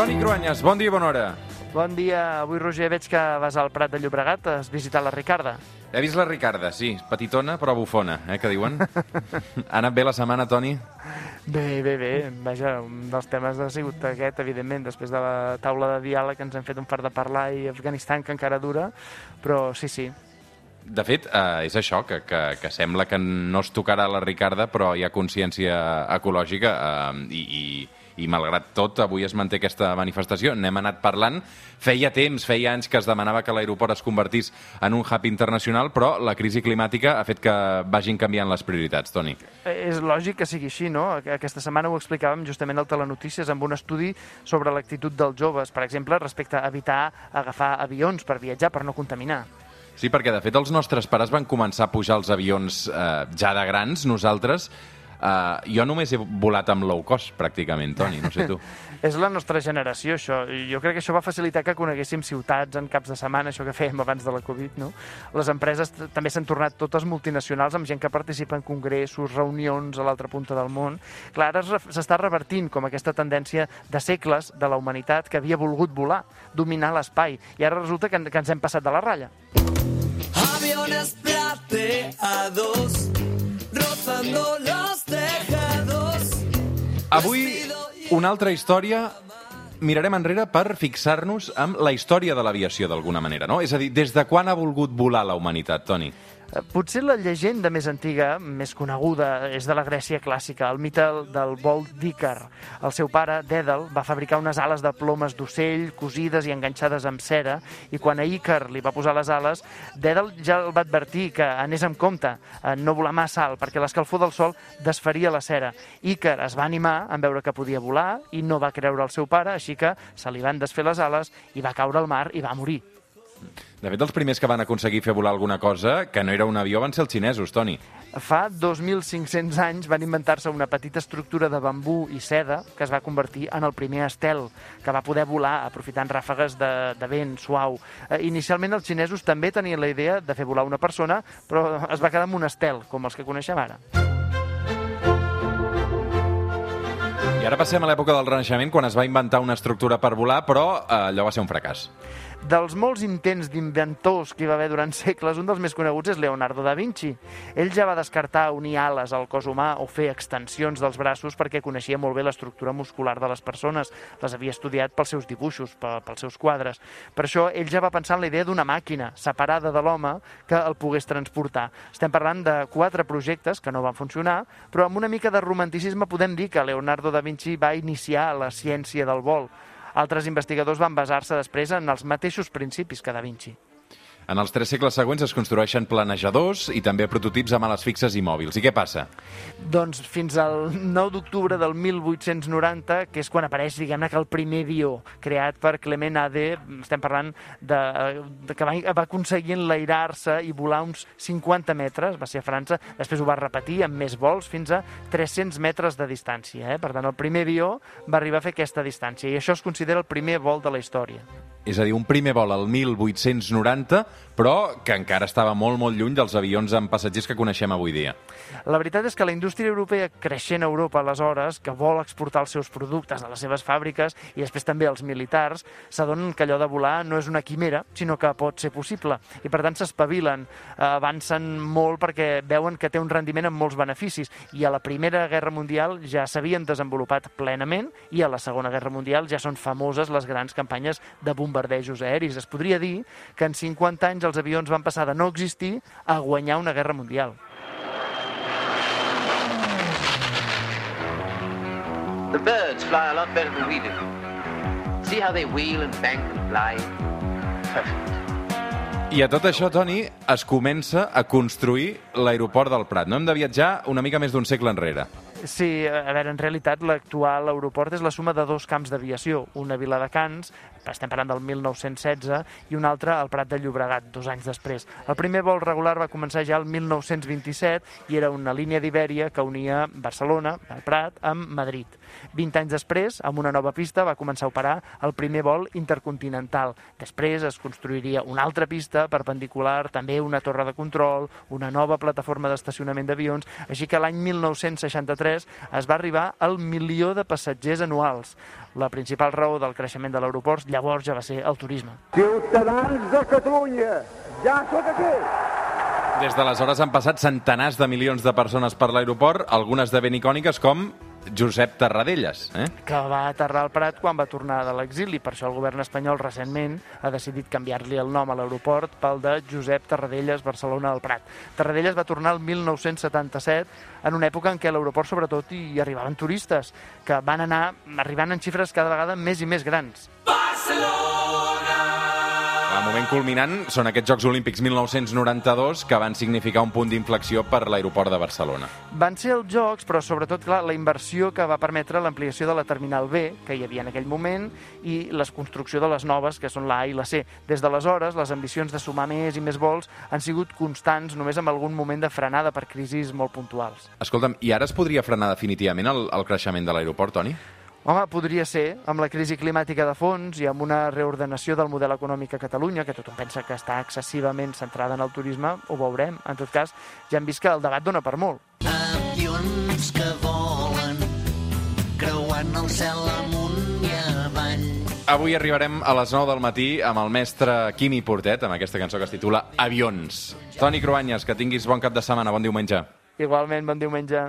Toni Cruanyes, bon dia i bona hora. Bon dia. Avui, Roger, veig que vas al Prat de Llobregat. Has visitat la Ricarda. He vist la Ricarda, sí, petitona però bufona, eh, que diuen. ha anat bé la setmana, Toni? Bé, bé, bé. Vaja, un dels temes ha sigut aquest, evidentment, després de la taula de diàleg que ens hem fet un fart de parlar i Afganistan, que encara dura, però sí, sí. De fet, eh, és això, que, que, que sembla que no es tocarà la Ricarda, però hi ha consciència ecològica eh, i, i, i malgrat tot avui es manté aquesta manifestació. N'hem anat parlant. Feia temps, feia anys que es demanava que l'aeroport es convertís en un hub internacional, però la crisi climàtica ha fet que vagin canviant les prioritats, Toni. Eh, És lògic que sigui així, no? Aquesta setmana ho explicàvem justament al Telenotícies amb un estudi sobre l'actitud dels joves, per exemple, respecte a evitar agafar avions per viatjar, per no contaminar. Sí, perquè de fet els nostres pares van començar a pujar als avions eh, ja de grans, nosaltres. Eh, jo només he volat amb low cost, pràcticament, Toni, no sé tu. És la nostra generació, això. Jo crec que això va facilitar que coneguéssim ciutats en caps de setmana, això que fèiem abans de la Covid, no? Les empreses també s'han tornat totes multinacionals amb gent que participa en congressos, reunions a l'altra punta del món. Clar, ara s'està revertint com aquesta tendència de segles de la humanitat que havia volgut volar, dominar l'espai, i ara resulta que, que ens hem passat de la ratlla. Aviones plateados rozando los tejados. Avui, una altra història mirarem enrere per fixar-nos amb la història de l'aviació, d'alguna manera, no? És a dir, des de quan ha volgut volar la humanitat, Toni? Potser la llegenda més antiga, més coneguda, és de la Grècia clàssica, el mite del vol d'Ícar. El seu pare, Dèdal, va fabricar unes ales de plomes d'ocell, cosides i enganxades amb cera, i quan a Ícar li va posar les ales, Dèdal ja el va advertir que anés amb compte, en no volar massa alt, perquè l'escalfor del sol desfaria la cera. Ícar es va animar en veure que podia volar i no va creure el seu pare, així que se li van desfer les ales i va caure al mar i va morir. De fet, els primers que van aconseguir fer volar alguna cosa que no era un avió van ser els xinesos, Toni. Fa 2.500 anys van inventar-se una petita estructura de bambú i seda que es va convertir en el primer estel, que va poder volar aprofitant ràfegues de, de vent suau. Eh, inicialment els xinesos també tenien la idea de fer volar una persona, però es va quedar amb un estel, com els que coneixem ara. I ara passem a l'època del Renaixement, quan es va inventar una estructura per volar, però eh, allò va ser un fracàs. Dels molts intents d'inventors que hi va haver durant segles, un dels més coneguts és Leonardo da Vinci. Ell ja va descartar unir ales al cos humà o fer extensions dels braços perquè coneixia molt bé l'estructura muscular de les persones. Les havia estudiat pels seus dibuixos, pe- pels seus quadres. Per això ell ja va pensar en la idea d'una màquina separada de l'home que el pogués transportar. Estem parlant de quatre projectes que no van funcionar, però amb una mica de romanticisme podem dir que Leonardo da Vinci va iniciar la ciència del vol. Altres investigadors van basar-se després en els mateixos principis que Da Vinci. En els tres segles següents es construeixen planejadors i també prototips amb ales fixes i mòbils. I què passa? Doncs fins al 9 d'octubre del 1890, que és quan apareix, diguem-ne, que el primer avió creat per Clement Ade, estem parlant de, de que va, va aconseguir enlairar-se i volar uns 50 metres, va ser a França, després ho va repetir amb més vols fins a 300 metres de distància. Eh? Per tant, el primer avió va arribar a fer aquesta distància i això es considera el primer vol de la història. És a dir, un primer vol al 1890, però que encara estava molt, molt lluny dels avions amb passatgers que coneixem avui dia. La veritat és que la indústria europea creixent a Europa aleshores, que vol exportar els seus productes de les seves fàbriques i després també els militars, s'adonen que allò de volar no és una quimera, sinó que pot ser possible. I per tant s'espavilen, eh, avancen molt perquè veuen que té un rendiment amb molts beneficis. I a la Primera Guerra Mundial ja s'havien desenvolupat plenament i a la Segona Guerra Mundial ja són famoses les grans campanyes de bombardejos aeris. Es podria dir que en 50 anys els avions van passar de no existir a guanyar una guerra mundial. The birds fly a lot better than we do. See how they wheel and bank and fly? Perfect. I a tot això, Toni, es comença a construir l'aeroport del Prat. No hem de viatjar una mica més d'un segle enrere. Sí, a veure, en realitat l'actual aeroport és la suma de dos camps d'aviació, una Viladecans, estem parlant del 1916, i un altre al Prat de Llobregat, dos anys després. El primer vol regular va començar ja el 1927 i era una línia d'Ibèria que unia Barcelona, el Prat, amb Madrid. 20 anys després, amb una nova pista, va començar a operar el primer vol intercontinental. Després es construiria una altra pista perpendicular, també una torre de control, una nova plataforma d'estacionament d'avions, així que l'any 1963 es va arribar al milió de passatgers anuals. La principal raó del creixement de l'aeroport llavors ja va ser el turisme. Ciutadans de Catalunya, ja sóc aquí! Des d'aleshores han passat centenars de milions de persones per l'aeroport, algunes de ben icòniques com Josep Tarradellas. Eh? que va aterrar al Prat quan va tornar de l'exili. Per això el govern espanyol recentment ha decidit canviar-li el nom a l'aeroport pel de Josep Tarradellas Barcelona al Prat. Tarradellas va tornar el 1977 en una època en què a l'aeroport sobretot hi arribaven turistes que van anar arribant en xifres cada vegada més i més grans. Moment culminant són aquests Jocs Olímpics 1992 que van significar un punt d'inflexió per l'aeroport de Barcelona. Van ser els Jocs, però sobretot clar, la inversió que va permetre l'ampliació de la Terminal B, que hi havia en aquell moment, i la construcció de les noves, que són la A i la C. Des d'aleshores, les ambicions de sumar més i més vols han sigut constants, només amb algun moment de frenada per crisis molt puntuals. Escolta'm, i ara es podria frenar definitivament el, el creixement de l'aeroport, Toni? Home, podria ser, amb la crisi climàtica de fons i amb una reordenació del model econòmic a Catalunya, que tothom pensa que està excessivament centrada en el turisme, ho veurem. En tot cas, ja hem vist que el debat dona per molt. Avions que volen creuant el cel amunt i avall. Avui arribarem a les 9 del matí amb el mestre Quimi Portet, amb aquesta cançó que es titula Avions. Toni Cruanyes, que tinguis bon cap de setmana, bon diumenge. Igualment, bon diumenge.